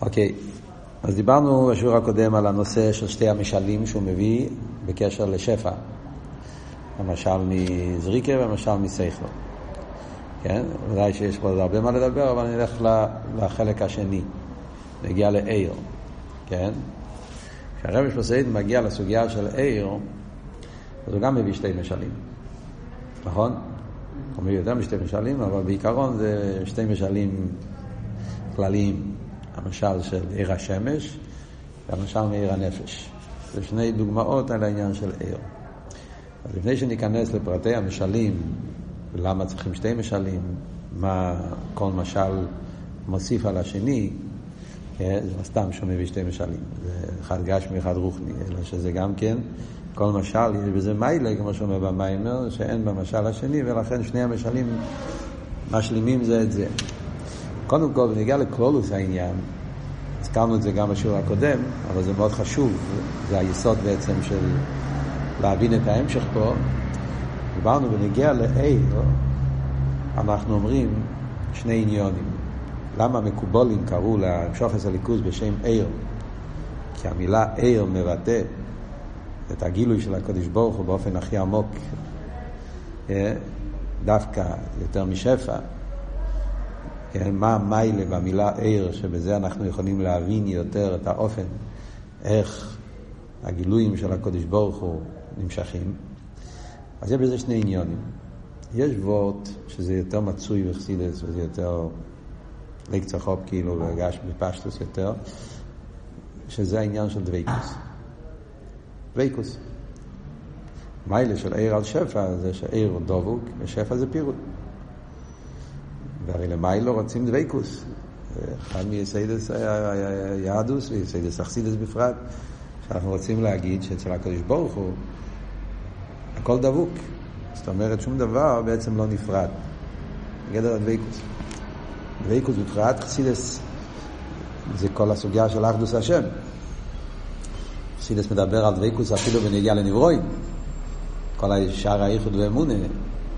אוקיי, אז דיברנו בשיעור הקודם על הנושא של שתי המשלים שהוא מביא בקשר לשפע. המשל מזריקה והמשל מסייכלו. כן? ודאי שיש פה עוד הרבה מה לדבר, אבל אני אלך לחלק השני. נגיע לעיר. כן? כשהרבי שפוסייד מגיע לסוגיה של עיר, אז הוא גם מביא שתי משלים. נכון? הוא מביא יותר משתי משלים, אבל בעיקרון זה שתי משלים כלליים. המשל של עיר השמש והמשל מעיר הנפש. זה שני דוגמאות על העניין של עיר. אז לפני שניכנס לפרטי המשלים, למה צריכים שתי משלים, מה כל משל מוסיף על השני, כן, זה לא סתם שהוא מביא שתי משלים. זה אחד גשמי, אחד רוחני, אלא שזה גם כן, כל משל, יש בזה מיילה, כמו שאומר במיימר, שאין במשל השני, ולכן שני המשלים משלימים זה את זה. קודם כל, בניגע לכלולוס העניין, הזכרנו את זה גם בשיעור הקודם, אבל זה מאוד חשוב, זה היסוד בעצם של להבין את ההמשך פה. דיברנו בניגיע לעיר, אנחנו אומרים שני עניונים. למה מקובולים קראו להמשוכס הליכוז בשם עיר? כי המילה עיר מבטא את הגילוי של הקדוש ברוך הוא באופן הכי עמוק, אה, דווקא יותר משפע. כן, מה המיילה במילה עיר, שבזה אנחנו יכולים להבין יותר את האופן, איך הגילויים של הקודש ברוך הוא נמשכים. אז יש בזה שני עניונים. יש וורט שזה יותר מצוי בחסידס וזה יותר לקצה חופ כאילו והגש בפשטוס יותר, שזה העניין של דוויקוס. דוויקוס. מיילה של עיר על שפע זה שעיר הוא דבוק ושפע זה פירוט. והרי למיילו רוצים דוויקוס. אחד מייסיידס היהדוס וייסיידס אכסידס בפרט, שאנחנו רוצים להגיד שאצל הקדוש ברוך הוא הכל דבוק. זאת אומרת, שום דבר בעצם לא נפרד. בגדר הדוויקוס. דוויקוס בפרט, אכסידס זה כל הסוגיה של אחדוס השם. אכסידס מדבר על דוויקוס אפילו בנגיעה לנברואים. כל השאר האיחוד ואמונה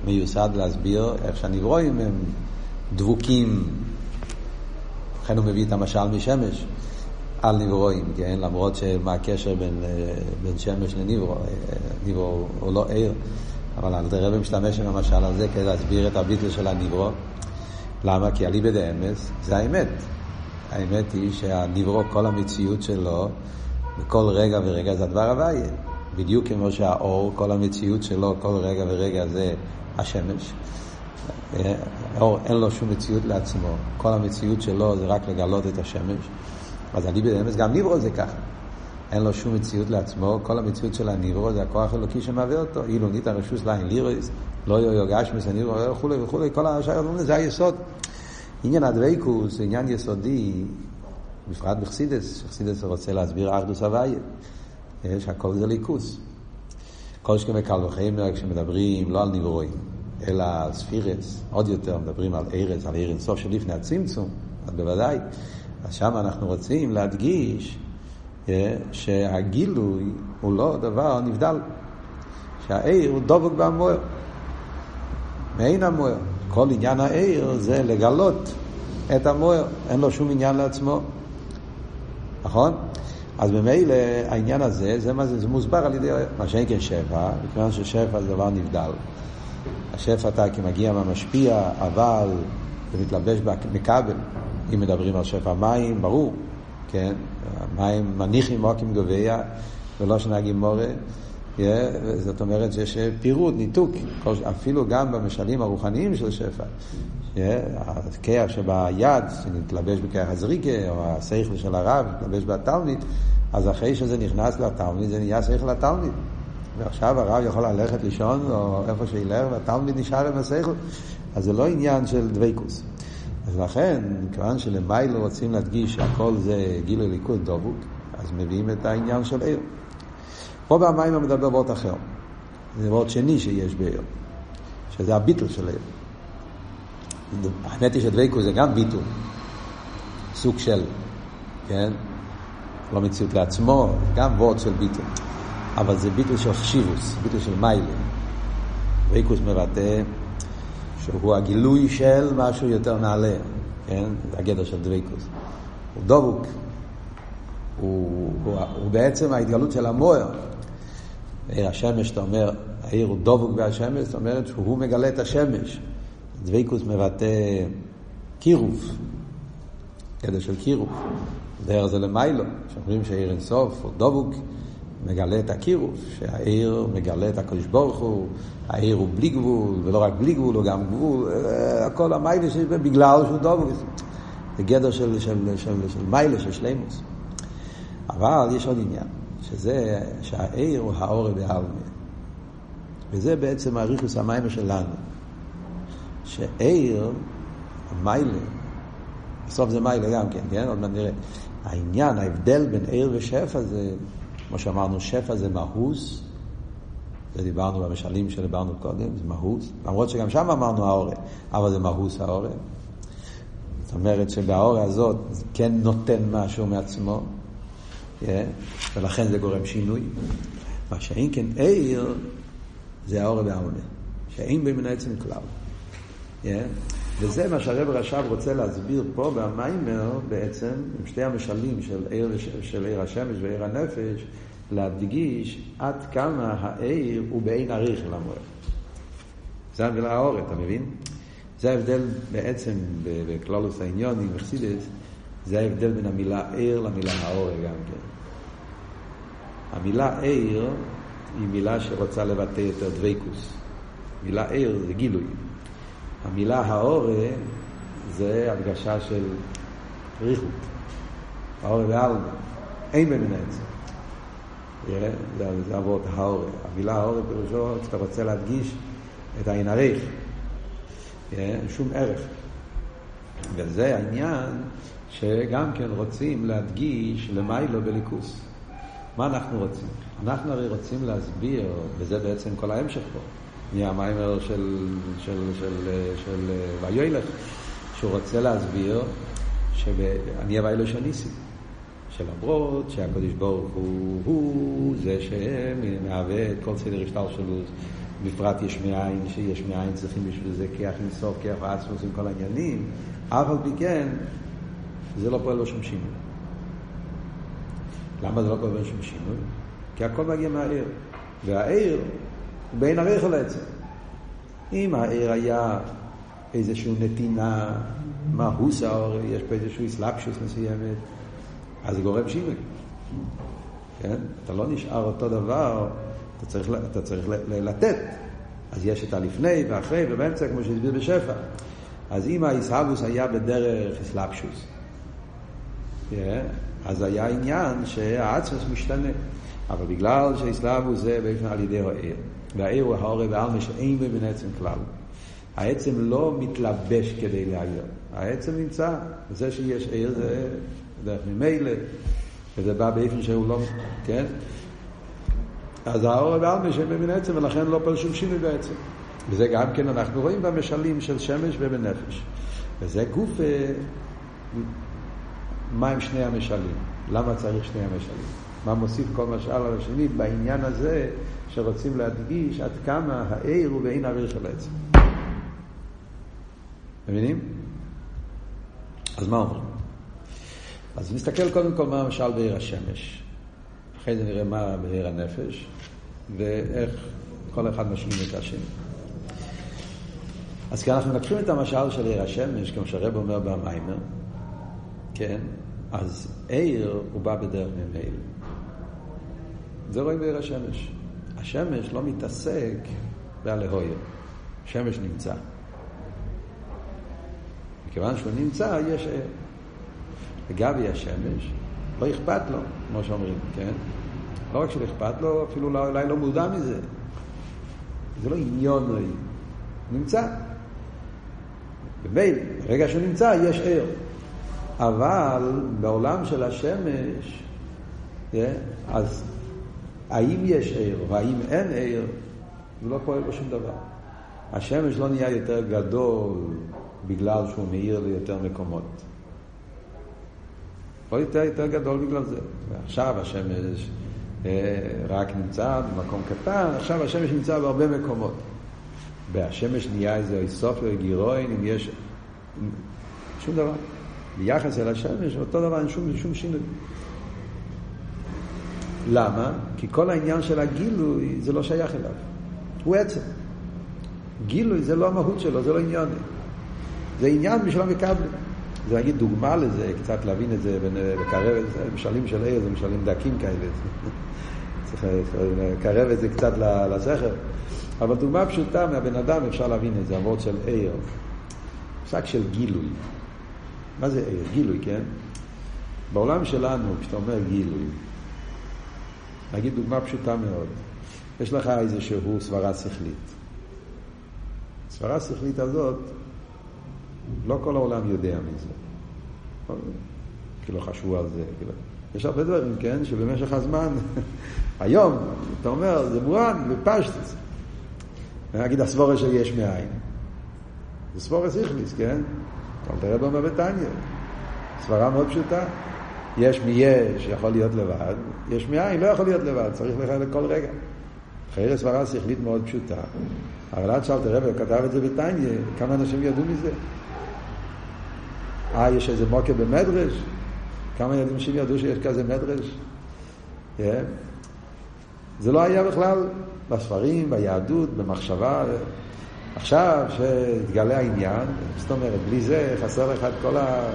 מיוסד להסביר איך שהנברואים הם דבוקים, לכן הוא מביא את המשל משמש, על נברואים, כן? למרות שמה הקשר בין, אה, בין שמש לנברו, אה, נברו הוא לא עיר, אבל רבי משתמש עם המשל הזה כדי להסביר את הביטל של הנברו. למה? כי אליבא דאמס זה האמת. האמת היא שהנברו, כל המציאות שלו, בכל רגע ורגע זה הדבר הוויה. בדיוק כמו שהאור, כל המציאות שלו, כל רגע ורגע זה השמש. האור אין לו שום מציאות לעצמו, כל המציאות שלו זה רק לגלות את השמש. אז אני באמץ גם ניברו זה ככה. אין לו שום מציאות לעצמו, כל המציאות של הניברו זה הכוח האלוקי שמהווה אותו. אילו ניתן רשוס לעין לירויס, לא יוגש מסניברו וכולי וכולי, כל השאר זה היסוד. עניין הדוויקוס זה עניין יסודי, בפרט בחסידס, שחסידס רוצה להסביר אחדוס הוויה, שהכל זה ליכוס. כל שכם קל וחמר כשמדברים לא על נברואים, אלא ספירס, עוד יותר מדברים על ארץ, על עיר אינסוף של לפני הצמצום, אז בוודאי. אז שם אנחנו רוצים להדגיש אה, שהגילוי הוא לא דבר נבדל, שהעיר הוא דבוק במוער, מעין המוער. כל עניין העיר זה לגלות את המוער, אין לו שום עניין לעצמו, נכון? אז ממילא העניין הזה, זה, מה זה, זה מוסבר על ידי מה שאין כן שפע, מכיוון ששפע זה דבר נבדל. השפע אתה כמגיע מהמשפיע, אבל זה מתלבש בכבל. אם מדברים על שפע מים, ברור, כן? מים מניחים מוקים גוביה, ולא שנהגים מורה. Yeah, זאת אומרת שיש פירוט, ניתוק, אפילו גם במשלים הרוחניים של שפע. הכיח שביד, שנתלבש בכיח הזריקה, או השכל של הרב, נתלבש בתלמיד, אז אחרי שזה נכנס לתלמיד, זה נהיה שכל לתלמיד. ועכשיו הרב יכול ללכת לישון, או איפה שילך, והתלמיד נשאר השכל. אז זה לא עניין של דבקוס. אז לכן, כיוון שלמיילו רוצים להדגיש שהכל זה גילוי ליכוד דבוק, אז מביאים את העניין של עיר. פה במים מדבר באות אחר. זה באות שני שיש בעיר, שזה הביטל של עיר. האמת היא שדבקוס זה גם ביטול, סוג של, כן? לא מציאות לעצמו, גם וורד של ביטול. אבל זה ביטול של חשיבוס, ביטול של מיילה. דבקוס מבטא שהוא הגילוי של משהו יותר נעלה, כן? זה הגדר של דבקוס. הוא דבוק. הוא, הוא, הוא בעצם ההתגלות של המוער. עיר השמש, אתה אומר, העיר הוא דבוק בהשמש, זאת אומרת שהוא מגלה את השמש. דבקוס מבטא קירוב, קדש של קירוב. דרך זה למיילו, שאומרים שהעיר אינסוף הוא דבוק, מגלה את הקירוב, שהעיר מגלה את הקדוש ברוך הוא, העיר הוא בלי גבול, ולא רק בלי גבול, הוא גם גבול, אה, הכל המיילה שיש בגלל שהוא דבוק. זה גדר של, של, של, של, מיילה, של שלימוס. אבל יש עוד עניין, שזה שהעיר הוא האור בעלמא. וזה בעצם הריכוס המים שלנו. שעיר, המיילה, בסוף זה מיילה גם כן, כן? עוד מעט נראה. העניין, ההבדל בין עיר ושפע זה, כמו שאמרנו, שפע זה מהוס, זה דיברנו במשלים שדיברנו קודם, זה מהוס, למרות שגם שם אמרנו האורה, אבל זה מהוס האורה. זאת אומרת שבהאורה הזאת זה כן נותן משהו מעצמו, yeah, כן? ולכן זה גורם שינוי. מה שאין כן עיר, זה האורה והעונה, שאין בין מן העצם כלל. Yeah. וזה מה שהרב רש"ב רוצה להסביר פה במיימר בעצם, עם שתי המשלים של עיר, של עיר השמש ועיר הנפש, להדגיש עד כמה העיר הוא בעין עריך למוער. זה המילה האור, אתה מבין? זה ההבדל בעצם בכלולוס העניון עם אכסידס, זה ההבדל בין המילה עיר למילה האור גם כן. המילה עיר היא מילה שרוצה לבטא יותר דבקוס. מילה עיר זה גילוי. המילה האורה זה הדגשה של ריחות. האורה בעלמא. אין במין העצם. זה אבות האורה. המילה האורה פירושו, כשאתה רוצה להדגיש את העין הריך. שום ערך. וזה העניין שגם כן רוצים להדגיש למיילו בליכוס. מה אנחנו רוצים? אנחנו הרי רוצים להסביר, וזה בעצם כל ההמשך פה, מהמיימר של, של, של, של, של ויילך, שהוא רוצה להסביר שאני אבא אלו שניסי. שלמרות שהקדוש ברוך הוא, הוא זה שמהווה את כל סדר השטר שלו, בפרט יש מאין, שיש מאין צריכים בשביל זה כיח אינסוף, כיח ועצמוס עם כל העניינים, אף על פי כן, זה לא פועל לו שום שינוי. למה זה לא פועל לו שום שינוי? כי הכל מגיע מהעיר. והעיר הוא בין הריח לעצם. אם העיר היה איזושהי נתינה, מהוס האור, יש פה איזושהי סלאפשוס מסוימת, אז זה גורם שינוי. כן? אתה לא נשאר אותו דבר, אתה צריך, אתה צריך לתת. אז יש את הלפני ואחרי ובאמצע, כמו שהסביר בשפע. אז אם האיסהבוס היה בדרך איסלאפשוס, yeah, אז היה עניין שהעצמוס משתנה. אבל בגלל שאיסלאבוס זה באופן על ידי העיר, והעיר הוא העורב ועלמה שאין בבין עצם כלל. העצם לא מתלבש כדי להעיר, העצם נמצא, וזה שיש עיר זה דרך ממילא, וזה בא באופן שהוא לא, כן? אז האור בעלמא שם במין עצם, ולכן לא פעל שום שינוי בעצם. וזה גם כן אנחנו רואים במשלים של שמש ובנפש. וזה גוף, אה, מה עם שני המשלים? למה צריך שני המשלים? מה מוסיף כל משל על השני בעניין הזה שרוצים להדגיש עד כמה העיר הוא בעין הריר של העצם. מבינים? אז מה אומרים? אז נסתכל קודם כל מה המשל בעיר השמש. אחרי זה נראה מה בעיר הנפש, ואיך כל אחד משלים את השני. אז כשאנחנו לקחים את המשל של עיר השמש, כמו שהרב אומר במיימר, כן, אז עיר הוא בא בדרך ממילא. זה רואים בעיר השמש. השמש לא מתעסק בהלהויר. השמש נמצא. מכיוון שהוא נמצא, יש עיר. לגבי השמש, לא אכפת לו, כמו שאומרים, כן? לא רק שלא אכפת לו, אפילו לא, אולי לא מודע מזה. זה לא עניון, הוא נמצא. במילא, ברגע שהוא נמצא, יש ער. אבל בעולם של השמש, כן? אז האם יש ער והאם אין ער, זה לא פועל בו שום דבר. השמש לא נהיה יותר גדול בגלל שהוא מאיר ליותר מקומות. או יותר יותר גדול בגלל זה. ועכשיו השמש אה, רק נמצא במקום קטן, עכשיו השמש נמצא בהרבה מקומות. והשמש נהיה איזה איסופיה, גירוי, אם יש... שום דבר. ביחס אל השמש, אותו דבר, אין שום, שום שינוי. למה? כי כל העניין של הגילוי זה לא שייך אליו. הוא עצם. גילוי זה לא המהות שלו, זה לא עניין. זה עניין בשביל המקבלים. זה להגיד דוגמה לזה, קצת להבין את זה, לקרב את זה, משלים של עיר זה משלים דקים כאלה. צריך לקרב את זה קצת לזכר. אבל דוגמה פשוטה מהבן אדם אפשר להבין את זה, אבות של עיר. מושג של גילוי. מה זה עיר? גילוי, כן? בעולם שלנו, כשאתה אומר גילוי, נגיד דוגמה פשוטה מאוד. יש לך איזשהו סברה שכלית. הסברה השכלית הזאת, לא כל העולם יודע מזה. כאילו חשבו על זה. כאילו. יש הרבה דברים, כן, שבמשך הזמן, היום, אתה אומר, זה מובן, בפשטוס. נגיד הסבורה של יש מאין. זה סבורה שכליס, כן? אבל תראה במה בתניא. סברה מאוד פשוטה. יש מיש יכול להיות לבד, יש מאין לא יכול להיות לבד, צריך לך לכל רגע. חייר סברה שכלית מאוד פשוטה. אבל עד שאלת הרב כתב את זה בתניא, כמה אנשים ידעו מזה? אה, יש איזה מוקר במדרש? כמה ילדים שלי ידעו שיש כזה מדרש? כן? זה לא היה בכלל בספרים, ביהדות, במחשבה. עכשיו שהתגלה העניין, זאת אומרת, בלי זה חסר לך את כל ה...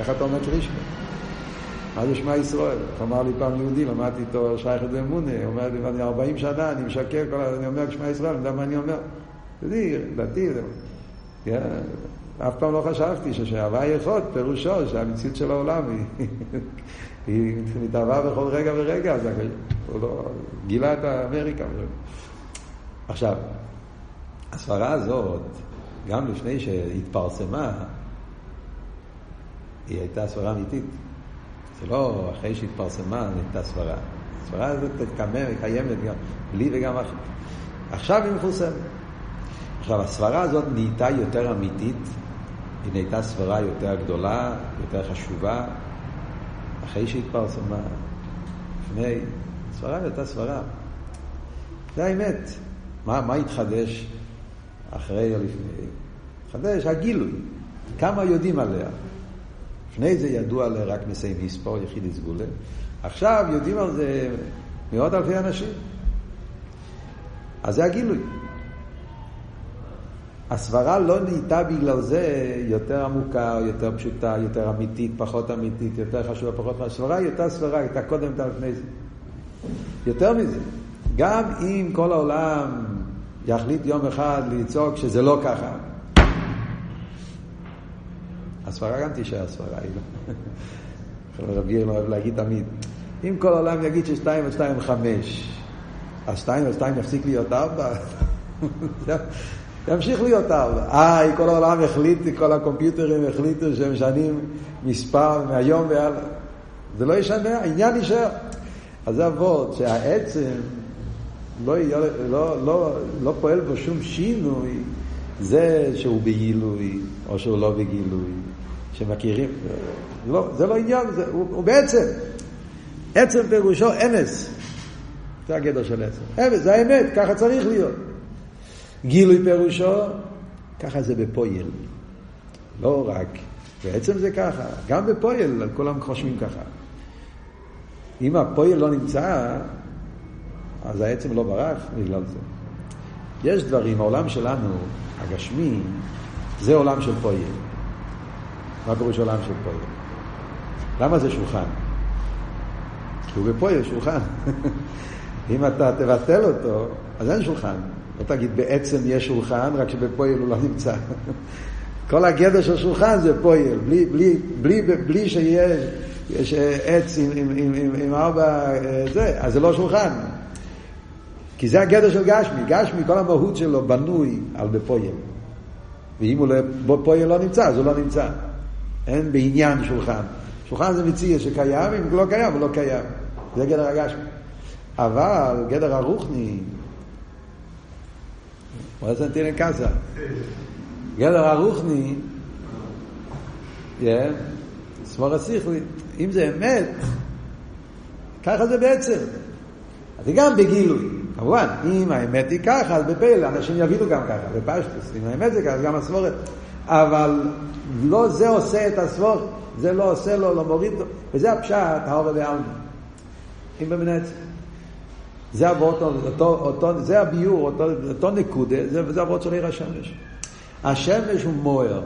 איך אתה אומר קרישמה? מה זה שמע ישראל? אמר לי פעם יהודי, למדתי איתו שייכת באמונה, הוא אומר לי, אני 40 שנה, אני משקר, אני אומר שמע ישראל, אני יודע מה אני אומר. יהודי, דתי, כן? אף פעם לא חשבתי ששהווה יחוד, פירושו שהמציאות של העולם היא, היא מתהווה בכל רגע ורגע, אז הוא לא גילה את האמריקה. עכשיו, הסברה הזאת, גם לפני שהתפרסמה, היא הייתה סברה אמיתית. זה לא אחרי שהתפרסמה נהייתה סברה. הסברה הזאת קיימת גם בלי וגם אחרי. עכשיו היא מפורסמת. עכשיו, הסברה הזאת נהייתה יותר אמיתית, היא נהייתה סברה יותר גדולה, יותר חשובה, אחרי שהתפרסמה. לפני, סברה הייתה סברה. זה האמת. מה, מה התחדש אחרי או לפני? התחדש הגילוי. כמה יודעים עליה? לפני זה ידוע עליה רק נשאי מספור, יחיד סגולה. עכשיו יודעים על זה מאות אלפי אנשים. אז זה הגילוי. הסברה לא נהייתה בגלל זה יותר עמוקה, יותר פשוטה, יותר אמיתית, פחות אמיתית, יותר חשובה, פחות חשובה. הסברה היא אותה סברה, הייתה קודם, הייתה לפני זה. יותר מזה, גם אם כל העולם יחליט יום אחד לצעוק שזה לא ככה, הסברה גם תישאר סברה, היא לא... רבי יאיר אוהב להגיד תמיד, אם כל העולם יגיד ששתיים ושתיים הם חמש, אז שתיים ושתיים יפסיק להיות ארבע? ימשיך להיות ארבע. אה, כל העולם החליט, כל הקומפיוטרים החליטו שהם משנים מספר מהיום והלאה. זה לא ישנה, העניין יישאר. אז זה אבות שהעצם לא, לא, לא, לא פועל בו שום שינוי, זה שהוא בגילוי או שהוא לא בגילוי, שמכירים, לא, זה לא עניין, זה, הוא, הוא בעצם, עצם פירושו אמס, זה הגדר של עצם, אמס, זה האמת, ככה צריך להיות. גילוי פירושו, ככה זה בפויל. לא רק, בעצם זה ככה, גם בפויל, כולם חושבים ככה. אם הפויל לא נמצא, אז העצם לא ברח בגלל זה. יש דברים, העולם שלנו, הגשמי, זה עולם של פויל. מה קורה עולם של פויל? למה זה שולחן? כי הוא בפויל שולחן. אם אתה תבטל אותו, אז אין שולחן. לא תגיד בעצם יש שולחן, רק שבפועל הוא לא נמצא. כל הגדר של שולחן זה פועל, בלי, בלי, בלי, בלי שיהיה יש עץ עם, עם, עם, עם, עם ארבע אה, זה, אז זה לא שולחן. כי זה הגדר של גשמי. גשמי, כל המהות שלו בנוי על בפועל. ואם הוא לא, בפועל לא נמצא, אז הוא לא נמצא. אין בעניין שולחן. שולחן זה מציע שקיים, אם לא קיים, הוא לא קיים. זה גדר הגשמי. אבל גדר הרוחני, נתן קאסה? גדר הרוחני, סבור השיחלי, אם זה אמת, ככה זה בעצם. זה גם בגילוי. כמובן, אם האמת היא ככה, אז בפלא, אנשים יבינו גם ככה, בפשטוס. אם האמת זה ככה, אז גם הסבורת. אבל לא זה עושה את הסבור, זה לא עושה לו, לא מוריד לו, וזה הפשט, האור בעלמא. אם במנצח. זה אבות, אותו, אותו, זה הביור, אותו, אותו נקודה, זה, זה אבות של עיר השמש. השמש הוא מוער.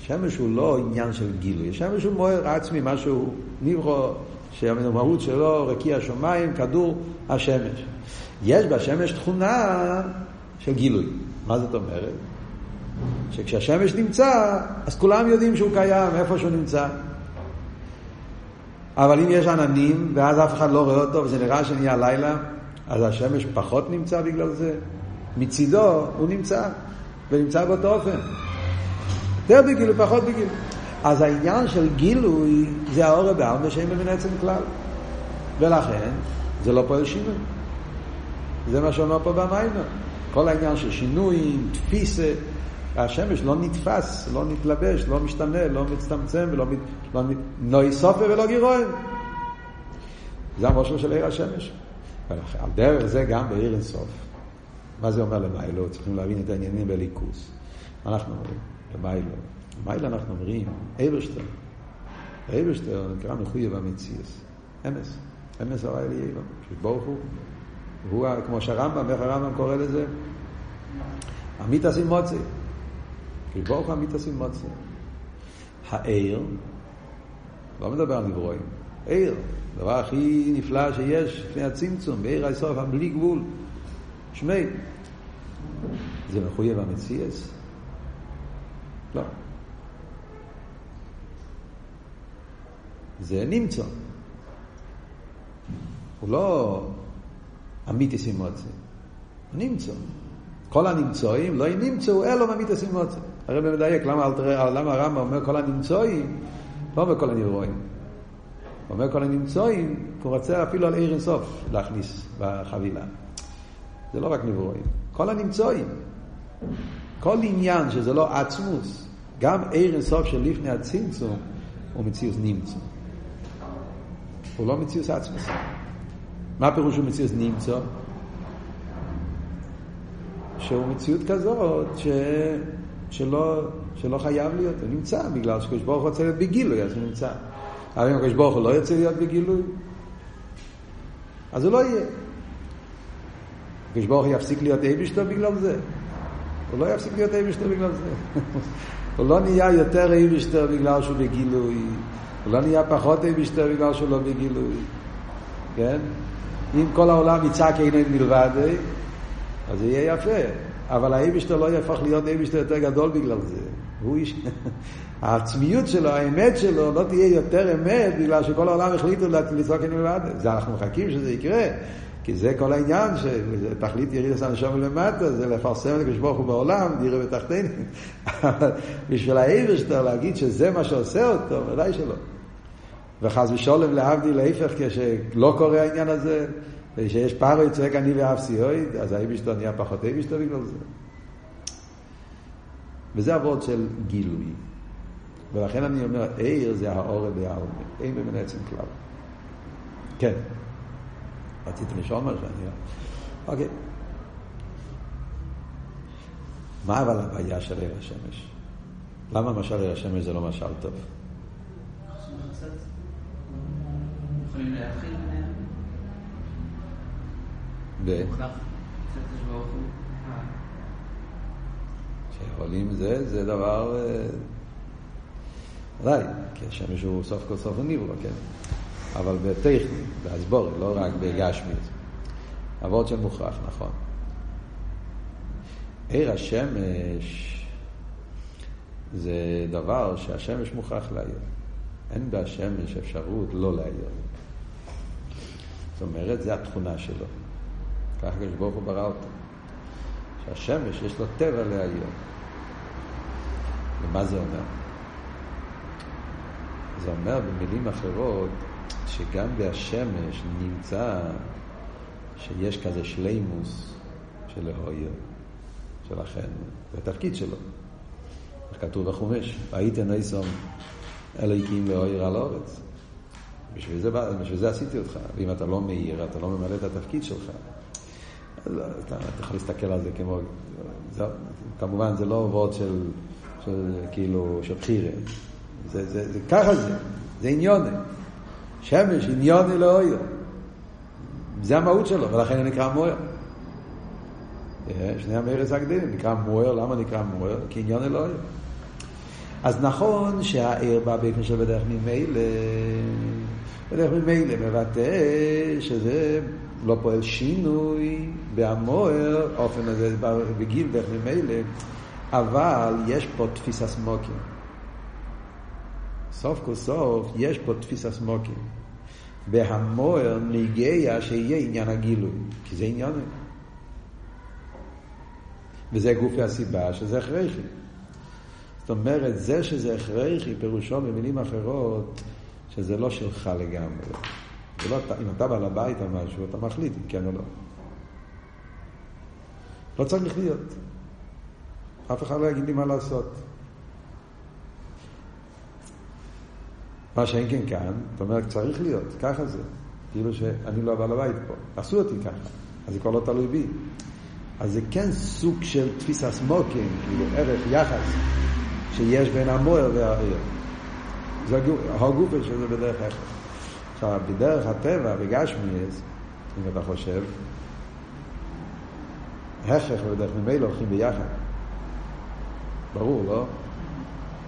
השמש הוא לא עניין של גילוי, השמש הוא מוער עצמי, משהו נברו, שהמהות שלו רקיע השמיים, כדור השמש. יש בשמש תכונה של גילוי. מה זאת אומרת? שכשהשמש נמצא, אז כולם יודעים שהוא קיים, איפה שהוא נמצא. אבל אם יש עננים, ואז אף אחד לא רואה אותו, וזה נראה שנהיה לילה, אז השמש פחות נמצא בגלל זה. מצידו הוא נמצא, ונמצא באותו אופן. יותר בגילוי, פחות בגילוי. אז העניין של גילוי זה האור בעלמא שאין במין עצם כלל. ולכן זה לא פועל שינוי. זה מה שאומר פה במיימר. כל העניין של שינויים, תפיסה, השמש לא נתפס, לא נתלבש, לא משתנה, לא מצטמצם, ולא מת, לא, לא יסופה ולא גירוין. זה המשל של עיר השמש. על דרך זה גם בעיר אינסוף. מה זה אומר למיילו? צריכים להבין את העניינים בליכוס. מה אנחנו אומרים? למיילו. למיילו אנחנו אומרים, אברשטר. אברשטר נקרא מחויב המציאס. אמס. אמס הרי לי אילון. שברוך הוא. הוא, כמו שהרמב"ם, איך הרמב"ם קורא לזה? עמית עשים מוצא. ברוך הוא עמית עשים מוצא. העיר, לא מדבר על נברואים, עיר, הדבר הכי נפלא שיש לפני הצמצום, בעיר הסוף, בלי גבול. שמי, זה מחויב המציאס? לא. זה נמצא. הוא לא אמיתיס אימוצי, הוא נמצא. כל הנמצאים לא נמצאו אלו אמיתיס אימוצי. הרב מדייק, למה, למה הרמב"ם אומר כל הנמצאים, לא אומר כל הנברואים. אומר כל הנמצואים, הוא רוצה אפילו על עיר אינסוף להכניס בחבילה. זה לא רק נברואים, כל הנמצואים. כל עניין שזה לא עצמוס, גם עיר אינסוף של לפני הצמצום, הוא מציאוס נמצא. הוא לא מציאוס עצמוס. מה פירוש הוא מציאוס נמצא? שהוא מציאות כזאת ש... שלא, שלא חייב להיות, הוא נמצא, בגלל שקדוש ברוך הוא רוצה להיות בגילוי, אז הוא נמצא. אבל אם הקדוש ברוך הוא לא ירצה להיות בגילוי, אז הוא לא יהיה. הקדוש ברוך הוא יפסיק להיות אייבשטר בגלל זה? הוא לא יפסיק להיות אייבשטר בגלל זה. הוא לא נהיה יותר אייבשטר בגלל שהוא בגילוי, הוא לא נהיה פחות אייבשטר בגלל שהוא לא בגילוי. כן? אם כל העולם יצעק אינן מלבד, אז זה יהיה יפה. אבל האייבשטר לא יהפוך להיות אייבשטר יותר גדול בגלל זה. הוא איש... העצמיות שלו, האמת שלו, לא תהיה יותר אמת בגלל שכל העולם החליטו לצעוק אני מלמד. זה אנחנו מחכים שזה יקרה. כי זה כל העניין, שתכלית יריד עשה נשום למטה, זה לפרסם את הקדוש ברוך הוא בעולם, נראה בתחתינו. בשביל האייברשטר להגיד שזה מה שעושה אותו, ודאי שלא. וחס ושולם להבדיל להפך, כשלא קורה העניין הזה, ושיש פארו צועק אני ואף סיועד, אז האייברשטר נהיה פחות אייברשטר בגלל זה. וזה עבוד של גילוי. ולכן אני אומר, עיר זה האור בעלמא, אין במין עצם כלל. כן. רציתי לשאול משהו, אני לא... אוקיי. מה אבל הבעיה של עיר השמש? למה משל עיר השמש זה לא משל טוב? ב... שיכולים זה, זה דבר... ודאי, כי השמש הוא סוף כל סוף הניברו, כן? אבל בטכני, בהסבורת, לא רק בגשמיות. אבות של מוכרח, נכון. עיר השמש זה דבר שהשמש מוכרח להעיר. אין בהשמש אפשרות לא להעיר. זאת אומרת, זה התכונה שלו. ככה הקדוש ברוך הוא ברא אותו. שהשמש יש לו טבע להעיר. ומה זה אומר? זה אומר במילים אחרות שגם בהשמש נמצא שיש כזה שלימוס של ההויר, שלכן, זה התפקיד שלו. איך כתוב בחומש, והייתן איסום אלוהיקים להויר על האורץ. בשביל זה, בשביל זה עשיתי אותך. ואם אתה לא מאיר, אתה לא ממלא את התפקיד שלך. אתה, יכול להסתכל על זה כמו... זה, כמובן, זה לא וורד של, של, כאילו, של בחירה. זה, זה, זה, ככה זה, זה עניוני. שמש, עניוני לאויר. זה המהות שלו, ולכן הוא נקרא מוער. שני המרס הקדימים נקרא מוער, למה נקרא מוער? כי עניון אלוהים. אז נכון שהעיר בא באופן של בדרך ממילא, בדרך ממילא מבטא שזה לא פועל שינוי בהמוער, אופן הזה בגיל דרך ממילא, אבל יש פה תפיסה סמוקים. סוף כל סוף יש פה תפיסה סמוקים. בהמוער נגיע שיהיה עניין הגילוי, כי זה עניין. וזה גופי הסיבה שזה הכרחי. זאת אומרת, זה שזה הכרחי, פירושו במילים אחרות, שזה לא שלך לגמרי. לא, אם אתה בעל הבית או משהו, אתה מחליט אם כן או לא. לא צריך להיות. אף אחד לא יגיד לי מה לעשות. מה שאין כן כאן, זאת אומרת, צריך להיות, ככה זה. כאילו שאני לא בעל הבית פה. עשו אותי ככה, אז זה כבר לא תלוי בי. אז זה כן סוג של תפיסה סמוקים, כאילו ערך, יחס, שיש בין המוער והעיר. זה הגופה שזה בדרך אחרת. עכשיו, בדרך הטבע, בגשמיאס, אם אתה חושב, הכרח ובדרך ממילא הולכים ביחד. ברור, לא?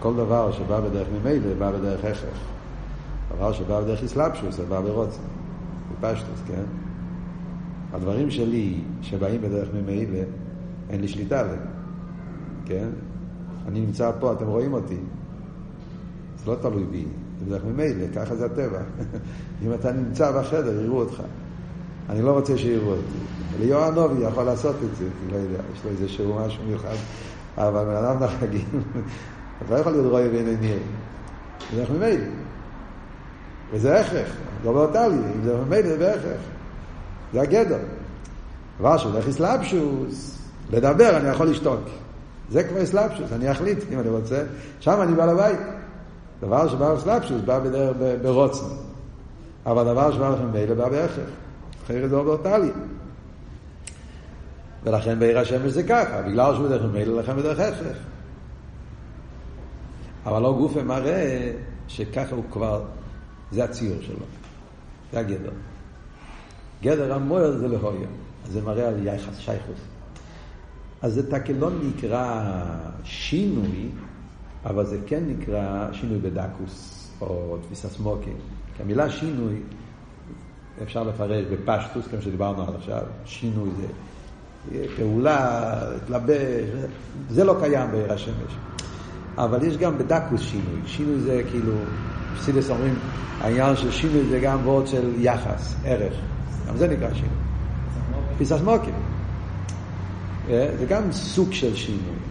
כל דבר שבא בדרך ממילא בא בדרך הכרח. דבר שבא בדרך אסלאפשוס, זה בא ברוצן, בפשטוס, כן? הדברים שלי שבאים בדרך ממילא, אין לי שליטה עליהם, כן? אני נמצא פה, אתם רואים אותי. זה לא תלוי בי, זה בדרך ממילא, ככה זה הטבע. אם אתה נמצא בחדר, יראו אותך. אני לא רוצה שיראו אותי. ליאור נובי יכול לעשות את זה, אני לא יודע, יש לו איזה שהוא משהו מיוחד, אבל בן אדם נחגים, אתה לא יכול להיות רואה בעיני ניר. בדרך ממילא. וזה הכרח, לא באותה לי, אם זה ממילא זה בהכרח. זה הגדר. דבר שהולך אסלאפשוס, לדבר אני יכול לשתוק. זה כבר אסלאפשוס, אני אחליט אם אני רוצה. שם אני בא לבית. דבר שבא אסלאפשוס בא בדרך ברוצן. אבל דבר שבא לכם מילא בא בהכרח. אחרת זה לא באותה לי. ולכן בעיר השמש זה ככה, בגלל שהוא בדרך ממילא לכם בדרך הכרח. אבל לא גופה מראה שככה הוא כבר, זה הציור שלו. זה הגדר. גדר המוער זה להויה. זה מראה על יחס, שייכוס. אז זה תקלון נקרא שינוי, אבל זה כן נקרא שינוי בדקוס, או תפיסה סמוקים. כי המילה שינוי, אפשר לפרש בפשטוס, כמו שדיברנו עד עכשיו, שינוי זה פעולה, להתלבש, זה לא קיים בעיר השמש. אבל יש גם בדקוס שינוי. שינוי זה כאילו, פסידס אומרים, העניין של שינוי זה גם וורד של יחס, ערך. גם זה נקרא שינוי. תפיסת מוקים. אה, זה גם סוג של שינוי.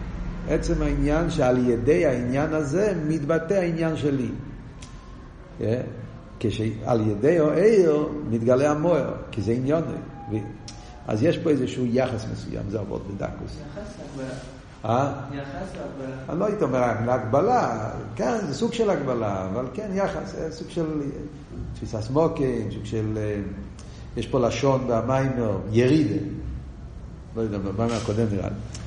עצם העניין שעל ידי העניין הזה מתבטא העניין שלי. אה, כשעל ידי העיר מתגלה המוער, כי זה עניון. אז יש פה איזשהו יחס מסוים, זה עבוד בדקוס. אה? אני לא הייתי אומר להגבלה, כן, זה סוג של הגבלה, אבל כן, יחס, סוג של תפיסה סמוקים, סוג של יש פה לשון במיימר, ירידה. לא יודע, במיימר הקודם נראה לי.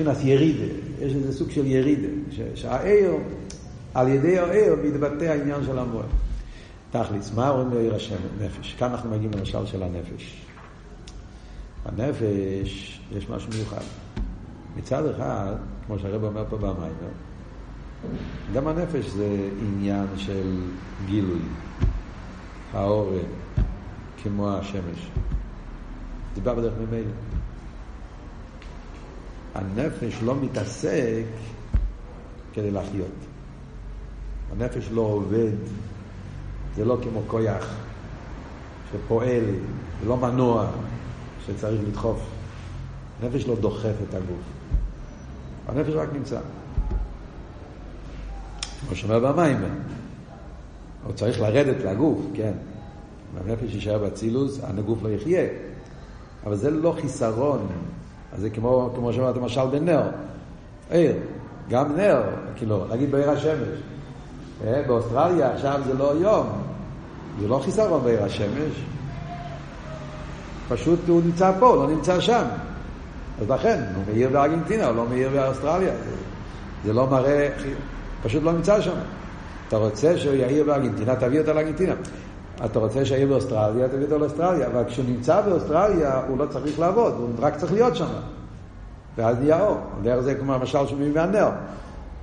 מבחינת ירידה, יש איזה סוג של ירידה, שהעיר, על ידי העיר מתבטא העניין של המוער. תכלס, מה אומרים לעיר השם? נפש. כאן אנחנו מגיעים למשל של הנפש. הנפש, יש משהו מיוחד. מצד אחד, כמו שהרב אומר פה במיימר, גם הנפש זה עניין של גילוי. האור כמו השמש. זה בא בדרך ממילא. הנפש לא מתעסק כדי לחיות. הנפש לא עובד, זה לא כמו כויח שפועל, זה לא מנוע שצריך לדחוף. הנפש לא דוחף את הגוף. הנפש רק נמצא. כמו שאומר במים, הוא צריך לרדת לגוף, כן. הנפש יישאר באצילוס, הגוף לא יחיה. אבל זה לא חיסרון. אז זה כמו, כמו שאמרת, למשל בנר. עיר, גם נר, כאילו, נגיד בעיר השמש. אה, באוסטרליה עכשיו זה לא יום. זה לא חיסרון בעיר השמש. פשוט הוא נמצא פה, לא נמצא שם. אז לכן, הוא מאיר בארגנטינה, הוא לא מאיר באוסטרליה. זה, זה לא מראה, פשוט לא נמצא שם. אתה רוצה שהוא יאיר בארגנטינה, תביא אותו לארגנטינה. אתה רוצה שיאיר באוסטרליה, תביא אותו לאוסטרליה. אבל כשהוא נמצא באוסטרליה, הוא לא צריך לעבוד, הוא רק צריך להיות שם. ואז נהיה אור. דרך זה כמו המשל שהוא מביא מהנר.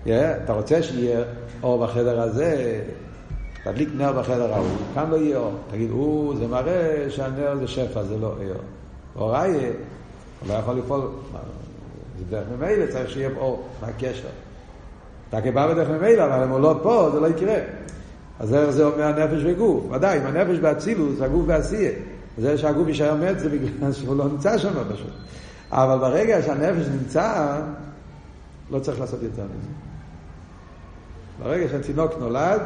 Yeah, אתה רוצה שיהיה אור בחדר הזה, תדליק נר בחדר ההוא, כאן לא יהיה אור. תגיד, הוא, זה מראה שהנר זה שפע, זה לא אור. אור אריה, הוא לא יכול לפעול, זה דרך ממילא, צריך שיהיה אור, מה הקשר? אתה כבא בדרך ממילא, אבל אם הוא לא פה, זה לא יקרה. אז איך זה אומר נפש וגוף? ודאי, אם הנפש באצילוס, הגוף בעשייה. זה שהגוף יישאר מת זה בגלל שהוא לא נמצא שם פשוט. אבל ברגע שהנפש נמצא, לא צריך לעשות יותר מזה. ברגע שהתינוק נולד,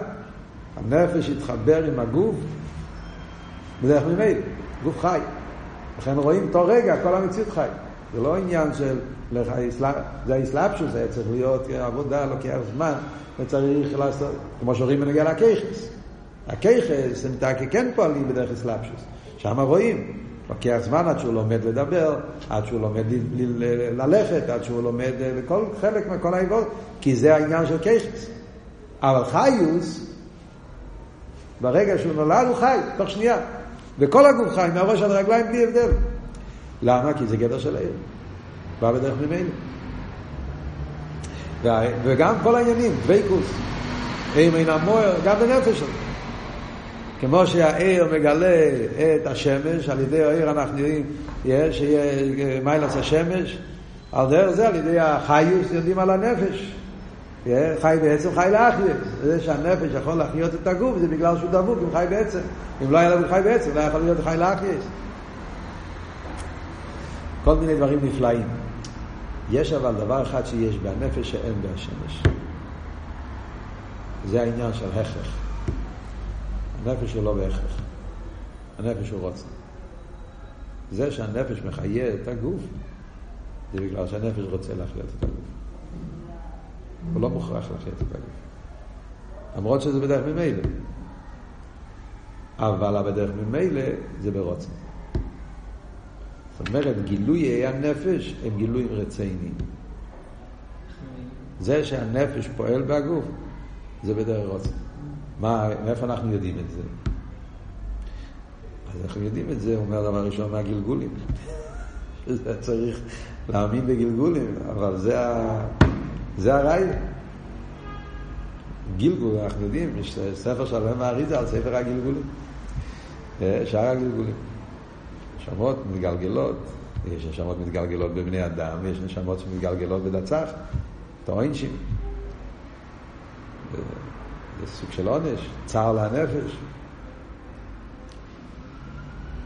הנפש יתחבר עם הגוף בדרך ממילא, גוף חי. לכן רואים אותו רגע, כל המציאות חי. זה לא עניין של, זה האסלאפשוס, זה צריך להיות עבודה, לוקח זמן, וצריך לעשות, כמו שאומרים בנגיע לכיכס. הכיכס הם כן פועלים בדרך אסלאפשוס. שם רואים, לוקח זמן עד שהוא לומד לדבר, עד שהוא לומד ללכת, עד שהוא לומד לכל חלק מכל העבוד, כי זה העניין של כיכס. אבל חיוס, ברגע שהוא נולד הוא חי, תוך שנייה. וכל הגוף חי, מהראש עד הרגליים בלי הבדל. למה? כי זה גדר של העיר. בא בדרך ממנו. וגם כל העניינים, דבקוס, עיר מן המוער, גם בנפש שלו. כמו שהעיר מגלה את השמש, על ידי העיר אנחנו יודעים שיהיה מיילס השמש, על דרך זה, על ידי החיוס, יודעים על הנפש. חי בעצם חי לאחיה. זה שהנפש יכול להחיות את הגוף זה בגלל שהוא דבוק עם חי בעצם. אם לא היה לו חי בעצם, לא יכול להיות חי לאחיה. כל מיני דברים נפלאים. יש אבל דבר אחד שיש בנפש שאין בהשמש. זה העניין של הכרח. הנפש הוא לא בהכרח. הנפש הוא רוצה. זה שהנפש מחיה את הגוף, זה בגלל שהנפש רוצה להחיות את הגוף. הוא לא מוכרח להחיות את הגוף. למרות שזה בדרך ממילא. אבל בדרך ממילא זה ברוצן. זאת אומרת, גילויי הנפש הם גילויים רציניים. זה שהנפש פועל בגוף, זה בדרך רוצן. מה, מאיפה אנחנו יודעים את זה? אז אנחנו יודעים את זה, הוא אומר דבר ראשון מהגלגולים. צריך להאמין בגלגולים, אבל זה, ה... זה הרעיון. גלגול, אנחנו יודעים, יש ספר שלם מעריזה על ספר הגלגולים. אה, שאר הגלגולים. נשמות מתגלגלות, יש נשמות מתגלגלות בבני אדם, יש נשמות שמתגלגלות בדצח, טוענשים. זה סוג של עונש, צער לנפש.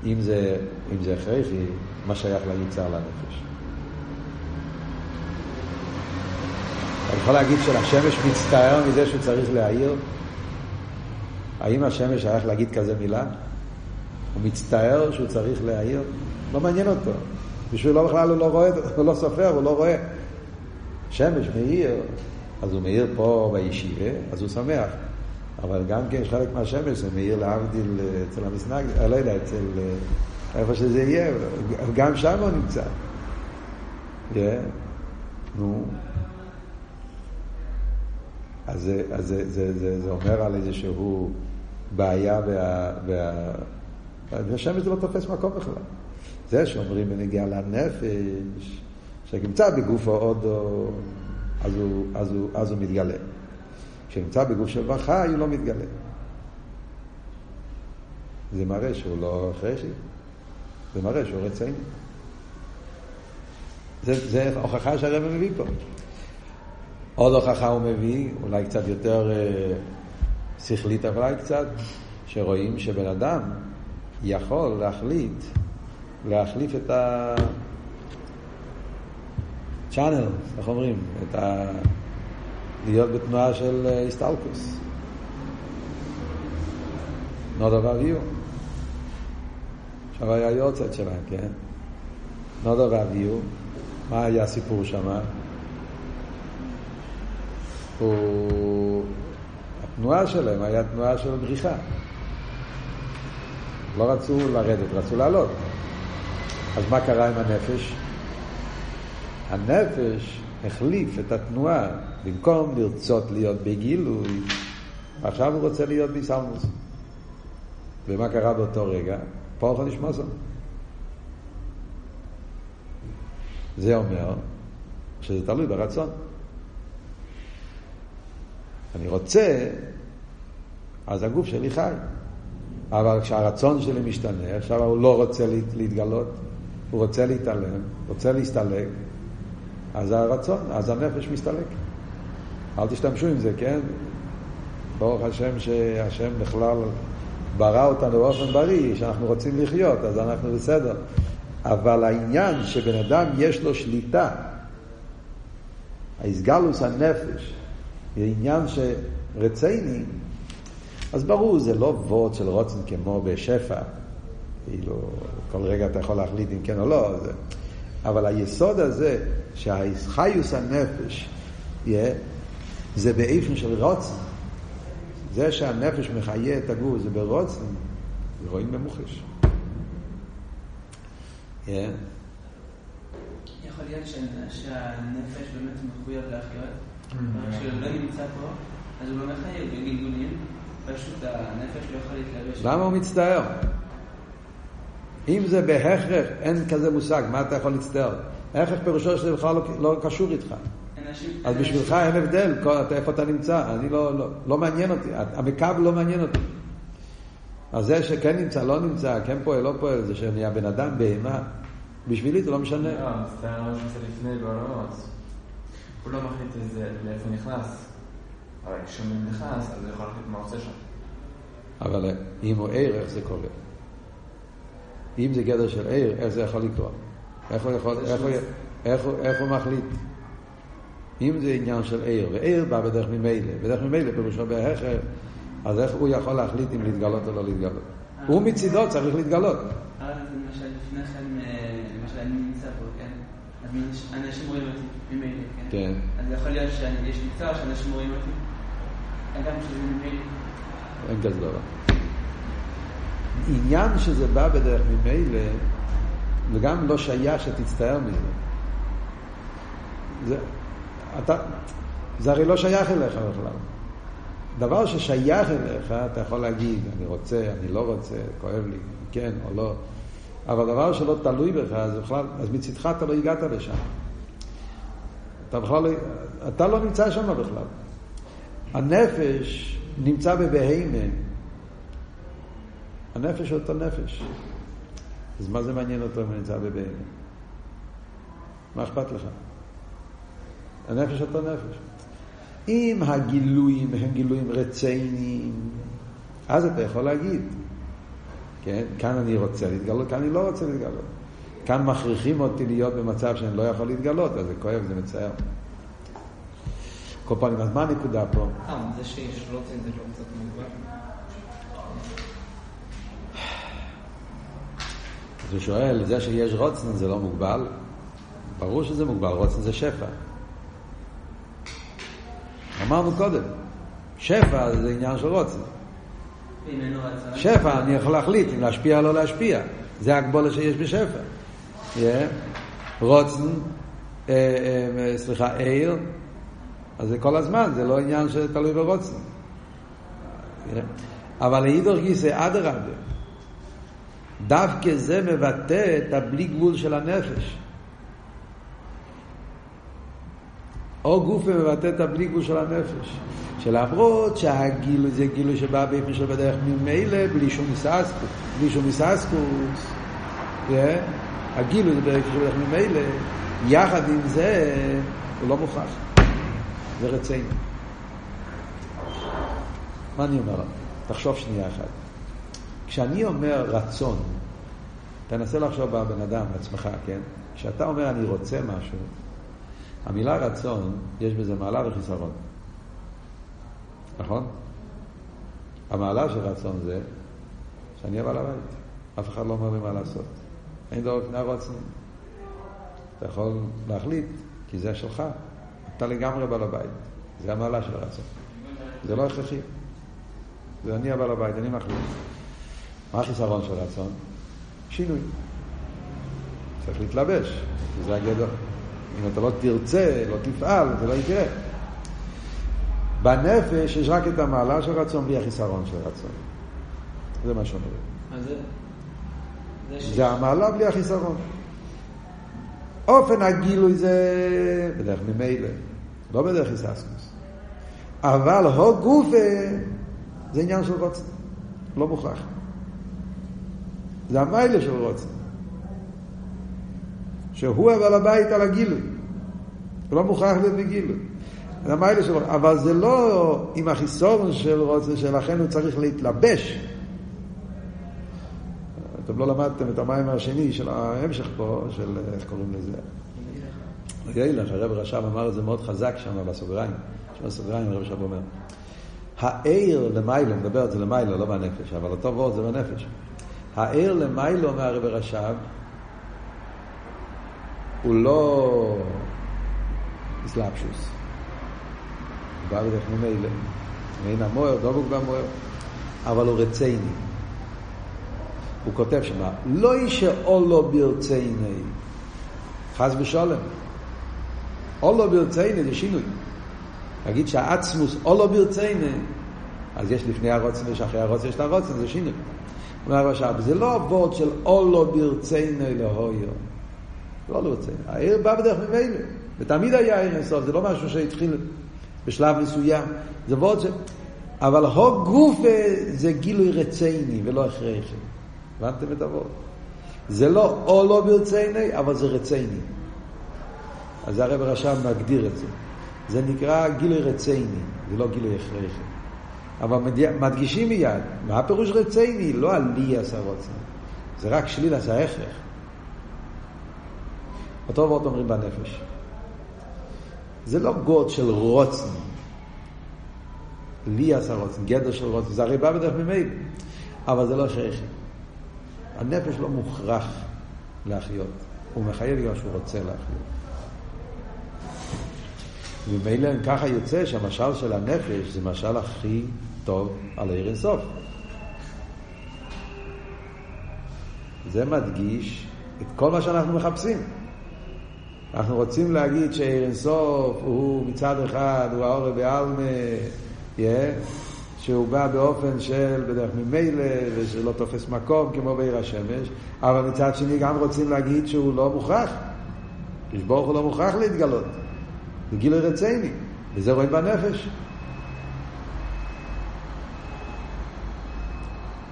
אם זה, אם זה הכרחי, מה שייך להגיד צער לנפש? אני יכול להגיד שהשמש מצטער מזה שהוא צריך להעיר? האם השמש שייך להגיד כזה מילה? הוא מצטער שהוא צריך להעיר? לא מעניין אותו. בשבילו בכלל הוא לא רואה, הוא לא סופר, הוא לא רואה. שמש מאיר, אז הוא מאיר פה בישיבה, אז הוא שמח. אבל גם כן יש חלק מהשמש, זה מאיר להבדיל אצל המסנג, אני לא יודע, אצל איפה שזה יהיה, גם שם הוא נמצא. Yeah. נו. אז, אז זה, זה, זה, אומר על איזשהו בעיה. והשמש זה לא תופס מקום בכלל. זה שאומרים בנגיעה לנפש, שנמצא בגוף האודו, אז אז אז הוא מתגלה. כשנמצא בגוף של בחי, הוא לא מתגלה. זה מראה שהוא לא חרשי, זה מראה שהוא רציני. זה, זה הוכחה שהרב מביא פה. עוד הוכחה הוא מביא, אולי קצת יותר אה, שכלית, אבל קצת, שרואים שבן אדם יכול להחליט להחליף את ה... צ'אנל, איך אומרים? את ה... להיות בתנועה של הסטלקוס. נודו ואביו. עכשיו היה יורצת שלהם, כן? נודו ואביו, מה היה הסיפור שם? הוא... התנועה שלהם היה תנועה של בריחה. לא רצו לרדת, רצו לעלות. אז מה קרה עם הנפש? הנפש החליף את התנועה, במקום לרצות להיות בגילוי, עכשיו הוא רוצה להיות ביסלמוס. ומה קרה באותו רגע? פורחו נשמוסו. זה אומר שזה תלוי ברצון. אני רוצה, אז הגוף שלי חי. אבל כשהרצון שלי משתנה, עכשיו הוא לא רוצה להתגלות, הוא רוצה להתעלם, רוצה להסתלק, אז הרצון, אז הנפש מסתלק. אל תשתמשו עם זה, כן? ברוך השם שהשם בכלל ברא אותנו באופן בריא, שאנחנו רוצים לחיות, אז אנחנו בסדר. אבל העניין שבן אדם יש לו שליטה, האיסגלוס הנפש, היא עניין שרציני, אז ברור, זה לא וורד של רוצן כמו בשפע, כאילו, כל רגע אתה יכול להחליט אם כן או לא, זה... אבל היסוד הזה, שהחיוס הנפש, yeah, זה באיפן של רוצן. זה שהנפש מחיה את הגוף, זה ברוצן, רואים במוחש. Yeah. יכול להיות שהנפש באמת מחויב להחיות, רק mm-hmm. כשהוא לא נמצא פה, אז הוא לא מחייב בגלגולים, פשוט הנפש לא יכול להתלבש. למה הוא מצטער? אם זה בהכרח, אין כזה מושג, מה אתה יכול להצטער? הכרח פירושו שזה בכלל לא, לא קשור איתך. אז בשבילך אין הבדל איפה אתה נמצא, אני לא, לא, לא מעניין אותי, המקו לא מעניין אותי. אז זה שכן נמצא, לא נמצא, כן פועל, לא פועל, זה שנהיה בן אדם, בהמה, בשבילי זה לא משנה. לא, מצטער לא נמצא לפני בעולמות. הוא לא מחליט לאיפה נכנס. אבל כשהוא נכנס, אז הוא יכול להחליט מה עושה שם. אבל אם הוא ער, איך זה קורה? אם זה גדר של ער, איך זה יכול לקרות? איך הוא, יכול, איך, הוא, איך, הוא, איך הוא מחליט? אם זה עניין של ער, וער בא בדרך ממילא, בדרך ממילא פירושו בהכר, אז איך הוא יכול להחליט אם להתגלות או לא להתגלות? הוא מצידו צריך להתגלות. אבל למשל לפני כן, למשל אני נמצא פה, כן? אז אנשים רואים אותי ממילא, כן? כן. אז יכול להיות שיש צער שאנשים רואים אותי, ממילא. אין כזה דבר. עניין שזה בא בדרך ממילא, וגם לא שייך שתצטער מזה. זה, אתה, זה הרי לא שייך אליך בכלל. דבר ששייך אליך, אתה יכול להגיד, אני רוצה, אני לא רוצה, כואב לי, כן או לא. אבל דבר שלא תלוי בך, אז בכלל, אז מצדך אתה לא הגעת לשם. אתה בכלל לא, אתה לא נמצא שם בכלל. הנפש נמצא בבהמה. הנפש אותו נפש. אז מה זה מעניין אותו אם הוא נמצא בבהמה? מה אכפת לך? הנפש אותו נפש. אם הגילויים הם גילויים רציניים, אז אתה יכול להגיד, כן, כאן אני רוצה להתגלות, כאן אני לא רוצה להתגלות. כאן מכריחים אותי להיות במצב שאני לא יכול להתגלות, אז זה כואב, זה מצער. כל פעם, אז מה הנקודה פה? אה, זה שיש לא זה לא קצת מוגבל. אז הוא שואל, זה שיש רוצן זה לא מוגבל? ברור שזה מוגבל, רוצן זה שפע. אמרנו קודם, שפע זה עניין של רוצן. שפע, אני יכול להחליט אם להשפיע או לא להשפיע. זה הגבולה שיש בשפע. רוצן, אה, אה, סליחה, עיר, אז זה כל הזמן, זה לא עניין שתלוי ברוצן. אבל לאידור גיסא אדרבה, דווקא זה מבטא את הבלי גבול של הנפש. או גוף מבטא את הבלי גבול של הנפש. שלמרות שהגילוי זה גילוי שבא באופן של בדרך ממילא, בלי שום מססקוס, בלי שום מססקוס, הגילוי זה בדרך ממילא, יחד עם זה הוא לא מוכרח. זה רצינו. מה אני אומר? תחשוב שנייה אחת. כשאני אומר רצון, תנסה לחשוב בבן אדם, בעצמך, כן? כשאתה אומר אני רוצה משהו, המילה רצון, יש בזה מעלה וחיסרון. נכון? המעלה של רצון זה שאני אהיה בעל הבית. אף אחד לא אומר לי מה לעשות. אין דבר לפני הרצון. אתה יכול להחליט, כי זה שלך. אתה לגמרי בעל הבית. זה המעלה של הרצון. זה לא הכרחי. זה אני הבעל הבית, אני מחליט. מה החיסרון של רצון? שינוי. צריך להתלבש, זה הגדר. אם אתה לא תרצה, לא תפעל, זה לא יקרה. בנפש יש רק את המעלה של רצון בלי החיסרון של רצון. זה מה שאומרים. אז זה... זה המעלה בלי החיסרון. אופן הגילוי זה בדרך ממילא, לא בדרך היססקוס. אבל הו גופה זה עניין של רוצן, לא מוכרח. זה המיילה של רוצן. שהוא אבל הבית על הגילוי. הוא לא מוכרח להיות בגילוי. זה המיילה של רוצן. אבל זה לא עם החיסורן של רוצן, שלכן הוא צריך להתלבש. אתם לא למדתם את המים השני של ההמשך פה, של איך קוראים לזה? ילך, הרב רש"ב אמר את זה מאוד חזק שם בסוגריים. שם בסוגריים הרב רש"ב אומר. העיר למיילו, מדבר על זה למיילו, לא בנפש, אבל אותו וורד זה בנפש. העיר למיילו, אומר הרב רש"ב, הוא לא אסלאפשוס. הוא בא בדרך ממילא. מעין המוער, דבוק במוער. אבל הוא רצייני. הוא כותב שמה, לא אישה אולו ברצייני, חס ושלום. אולו ברצייני זה שינוי. להגיד שהעצמוס אולו ברצייני, אז יש לפני הרוצן ויש אחרי הרוצן, יש את הרוצן, זה שינוי. אומר הרש"ב, זה לא הוורד של אולו ברצייני להויו. לא לא רוצה. העיר בא בדרך ממילא. ותמיד היה עיר אינסוף, זה לא משהו שהתחיל בשלב מסוים. זה וורד של... אבל הו גופה זה גילוי רצייני ולא הכרחי. הבנתם את הוורד? זה לא או לא ברצייני, אבל זה רצייני. אז הרב רשם מגדיר את זה. זה נקרא גילוי רצייני, זה לא גילוי הכרחי. אבל מדגישים מיד, מה הפירוש רצייני? לא על לי עשה רוצה. זה רק שליל עשה הכרח. אותו וורט אומרים בנפש. זה לא גוד של רוצן. לי עשה רוצן, גדר של רוצן, זה הרי בא בדרך ממילא. אבל זה לא שייך. הנפש לא מוכרח להחיות, הוא מחייב בגלל שהוא רוצה להחיות. ומילא אם ככה יוצא שהמשל של הנפש זה משל הכי טוב על עיר אינסוף. זה מדגיש את כל מה שאנחנו מחפשים. אנחנו רוצים להגיד שעיר אינסוף הוא מצד אחד, הוא האור בעלמה, yeah, שהוא בא באופן של בדרך ממילא ושלא תופס מקום כמו בעיר השמש, אבל מצד שני גם רוצים להגיד שהוא לא מוכרח. ברוך הוא לא מוכרח להתגלות. זה גילוי רציני, וזה רואים בנפש.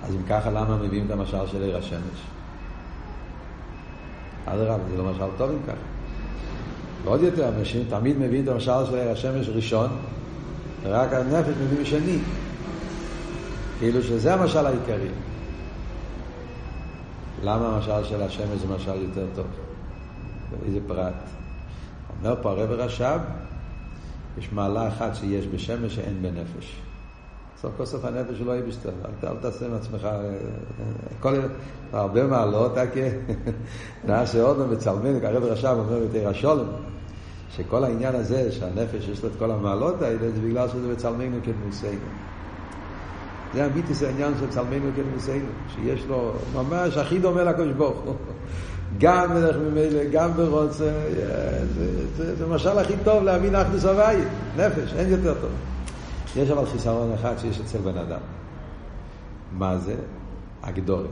אז אם ככה, למה מביאים את המשל של עיר השמש? אדרבה, זה לא משל טוב אם ככה. ועוד יותר, אנשים תמיד מביאים את המשל של עיר השמש ראשון, ורק הנפש מביא שני. כאילו שזה המשל העיקרי. למה המשל של השמש זה משל יותר טוב? איזה פרט? אומר פה הרב רש"ב, יש מעלה אחת שיש בשמש שאין בנפש. סוף כל סוף הנפש לא יהיה בשטר, אל, אל תעשה עם עצמך, אה, אה, כל, הרבה מעלות, נעשה עוד מצלמנו, הרב רש"ב אומר בתרא השולם, שכל העניין הזה שהנפש יש לו את כל המעלות האלה, זה בגלל שזה בצלמנו כדמוסנו. זה המיתוס העניין של צלמנו כדמוסנו, שיש לו ממש הכי דומה לקדוש ברוך הוא. גם בדרך ממילא, גם ברוצה, זה המשל הכי טוב להבין אחדוס הוואי, נפש, אין יותר טוב. יש אבל חיסרון אחד שיש אצל בן אדם. מה זה? הגדורת.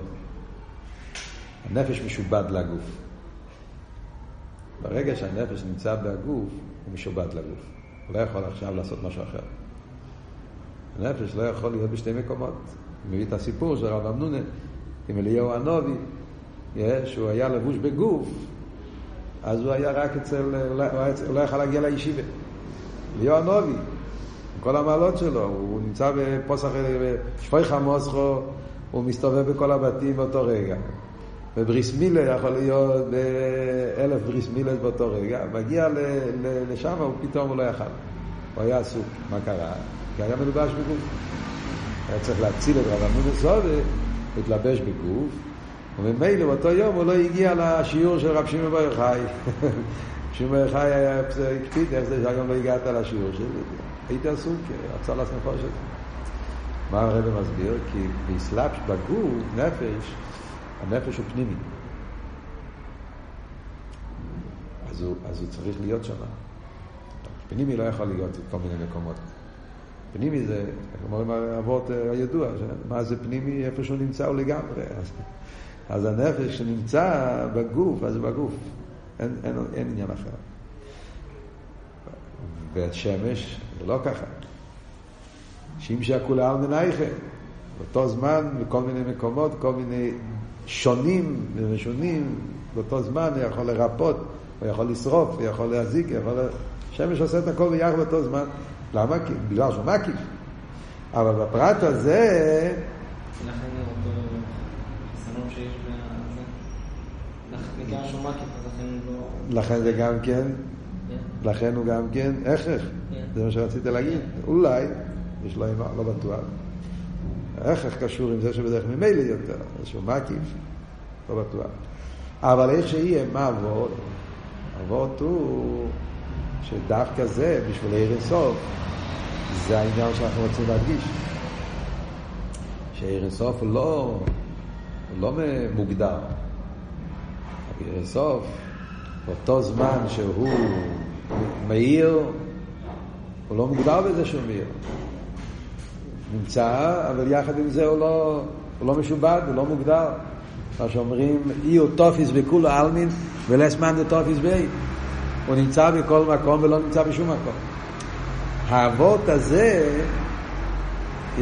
הנפש משובד לגוף. ברגע שהנפש נמצא בגוף, הוא משובד לגוף. הוא לא יכול עכשיו לעשות משהו אחר. הנפש לא יכול להיות בשתי מקומות. מביא את הסיפור של רב אמנונה עם אליהו הנובי, שהוא היה לבוש בגוף, אז הוא היה רק אצל, הוא לא יכל להגיע לישיבה. אליהו הנובי, עם כל המעלות שלו, הוא נמצא בפוסח, בשפויך המוסכו, הוא מסתובב בכל הבתים באותו רגע. ובריס מילה יכול להיות באלף בריס מילה באותו רגע, מגיע לשם, הוא פתאום הוא לא יכל. הוא היה עסוק, מה קרה? כי היה מלובש בגוף. היה צריך להציל את רב עמוד הסובה, להתלבש בגוף, וממילא באותו יום הוא לא הגיע לשיעור של רב שמעון בר יוחאי. שמעון בר יוחאי היה הקפיד, איך זה שהיום לא הגעת לשיעור שלי? הייתי עסוק, רצה לעשות נפושת. מה הרב מסביר? כי באסלאפ בגוף, נפש, הנפש הוא פנימי. אז הוא, אז הוא צריך להיות שם. פנימי לא יכול להיות בכל מיני מקומות. פנימי זה, כמו אבות הידוע, מה זה פנימי, איפה שהוא נמצא הוא לגמרי. אז, הנפש שנמצא בגוף, אז בגוף. אין, אין, אין עניין אחר. והשמש זה לא ככה. שימשה כולה על מנייכם. באותו זמן, בכל מיני מקומות, כל מיני שונים ומשונים, באותו זמן הוא יכול לרפות, הוא יכול לשרוף, הוא יכול להזיק, הוא יכול... השמש עושה את הכל ביחד באותו זמן. למה? בגלל שהוא מקיף. אבל בפרט הזה... לכן אותו סלון שיש בגלל שהוא מקיף, אז לכן לא... לכן זה גם כן, כן. לכן הוא גם כן הכרח. כן. זה מה שרציתי להגיד. אולי, יש לו אימה, לא בטוח. ההכרח קשור עם זה שבדרך ממילא יותר, איזשהו מקיף, לא בטוח. אבל איך שיהיה, מה אבות? אבות הוא שדווקא זה, בשביל עיר אינסוף, זה העניין שאנחנו רוצים להדגיש. שעיר אינסוף הוא לא, הוא לא מוגדר. אינסוף, באותו זמן שהוא מאיר, הוא לא מוגדר בזה שהוא מאיר. נמצא, אבל יחד עם זה הוא לא, הוא לא משובד, הוא לא מוגדר. מה שאומרים, אי הוא טופיס וכולו עלמין ולס מאן דה טופיס בי. הוא נמצא בכל מקום ולא נמצא בשום מקום. האבות הזה, yeah,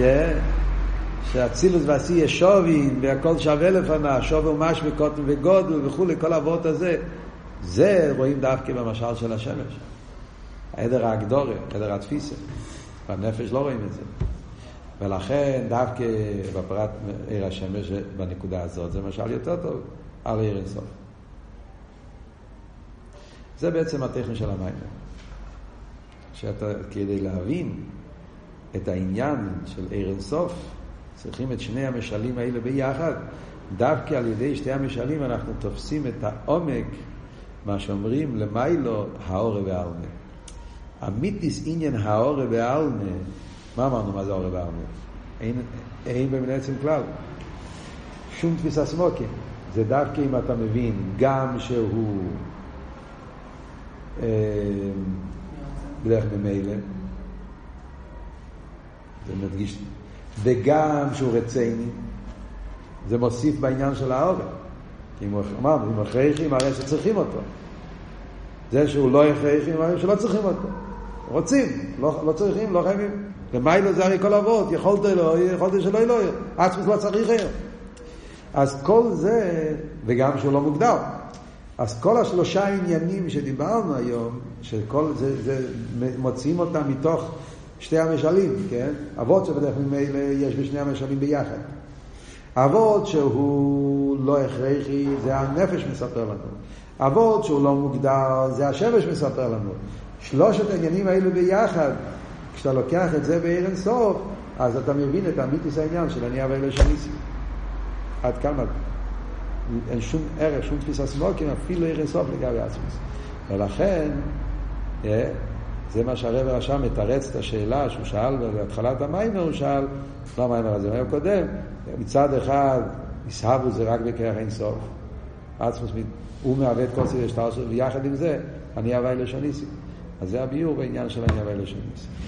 שאצילוס ועשי ישובין והכל שווה לפניו, שובר מש וקוטן וגודל וכולי, כל האבות הזה, זה רואים דווקא במשל של השמש. העדר האגדורי, העדר התפיסה. בנפש לא רואים את זה. ולכן דווקא בפרט עיר השמש בנקודה הזאת זה משל יותר טוב על עיר אינסוף. זה בעצם הטכני של המים. שאתה, כדי להבין את העניין של עיר אינסוף, צריכים את שני המשלים האלה ביחד. דווקא על ידי שתי המשלים אנחנו תופסים את העומק, מה שאומרים למיילו, האורה והעלמה. המיתיס עניין האורה והעלמה מה אמרנו מה זה אור בעלמא? אין, אין במין עצם כלל. שום תפיסה סמוקים. זה דווקא אם אתה מבין גם שהוא אה, בדרך ממילא, זה מדגיש, וגם שהוא רציני, זה מוסיף בעניין של האור. אם הוא אמרנו, אם הוא הכרחי, מראה שצריכים אותו. זה שהוא לא הכרחי, מראה שלא צריכים אותו. רוצים, לא, לא צריכים, לא חייבים. ומיילו זה הרי כל אבות, יכולת לא, יכולת שלא לא, עצמוס לא צריך היום. אז כל זה, וגם שהוא לא מוגדר. אז כל השלושה עניינים שדיברנו היום, שכל זה, זה מוציאים אותם מתוך שתי המשלים, כן? אבות שבדרך ממילא יש בשני המשלים ביחד. אבות שהוא לא הכרחי, זה הנפש מספר לנו. אבות שהוא לא מוגדר, זה השמש מספר לנו. שלושת העניינים האלו ביחד, כשאתה לוקח את זה בעיר אינסוף, אז אתה מבין את אמיתיס העניין של אני אבא של ניסים. עד כמה אין שום ערך, שום תפיסה סמוקים, אפילו עיר אינסוף לגבי עצמוס. ולכן, אה, זה מה שהרב רשם מתרץ את השאלה שהוא שאל בהתחלת המיימר, הוא שאל, לא המיימר הזה, המיימר קודם, מצד אחד, מסהבו זה רק בכרך אינסוף. עצמוס, הוא מהווה את כל סדר שטר ויחד עם זה, אני אבא של ניסים. אז זה הביור בעניין של אני אבא של ניסים.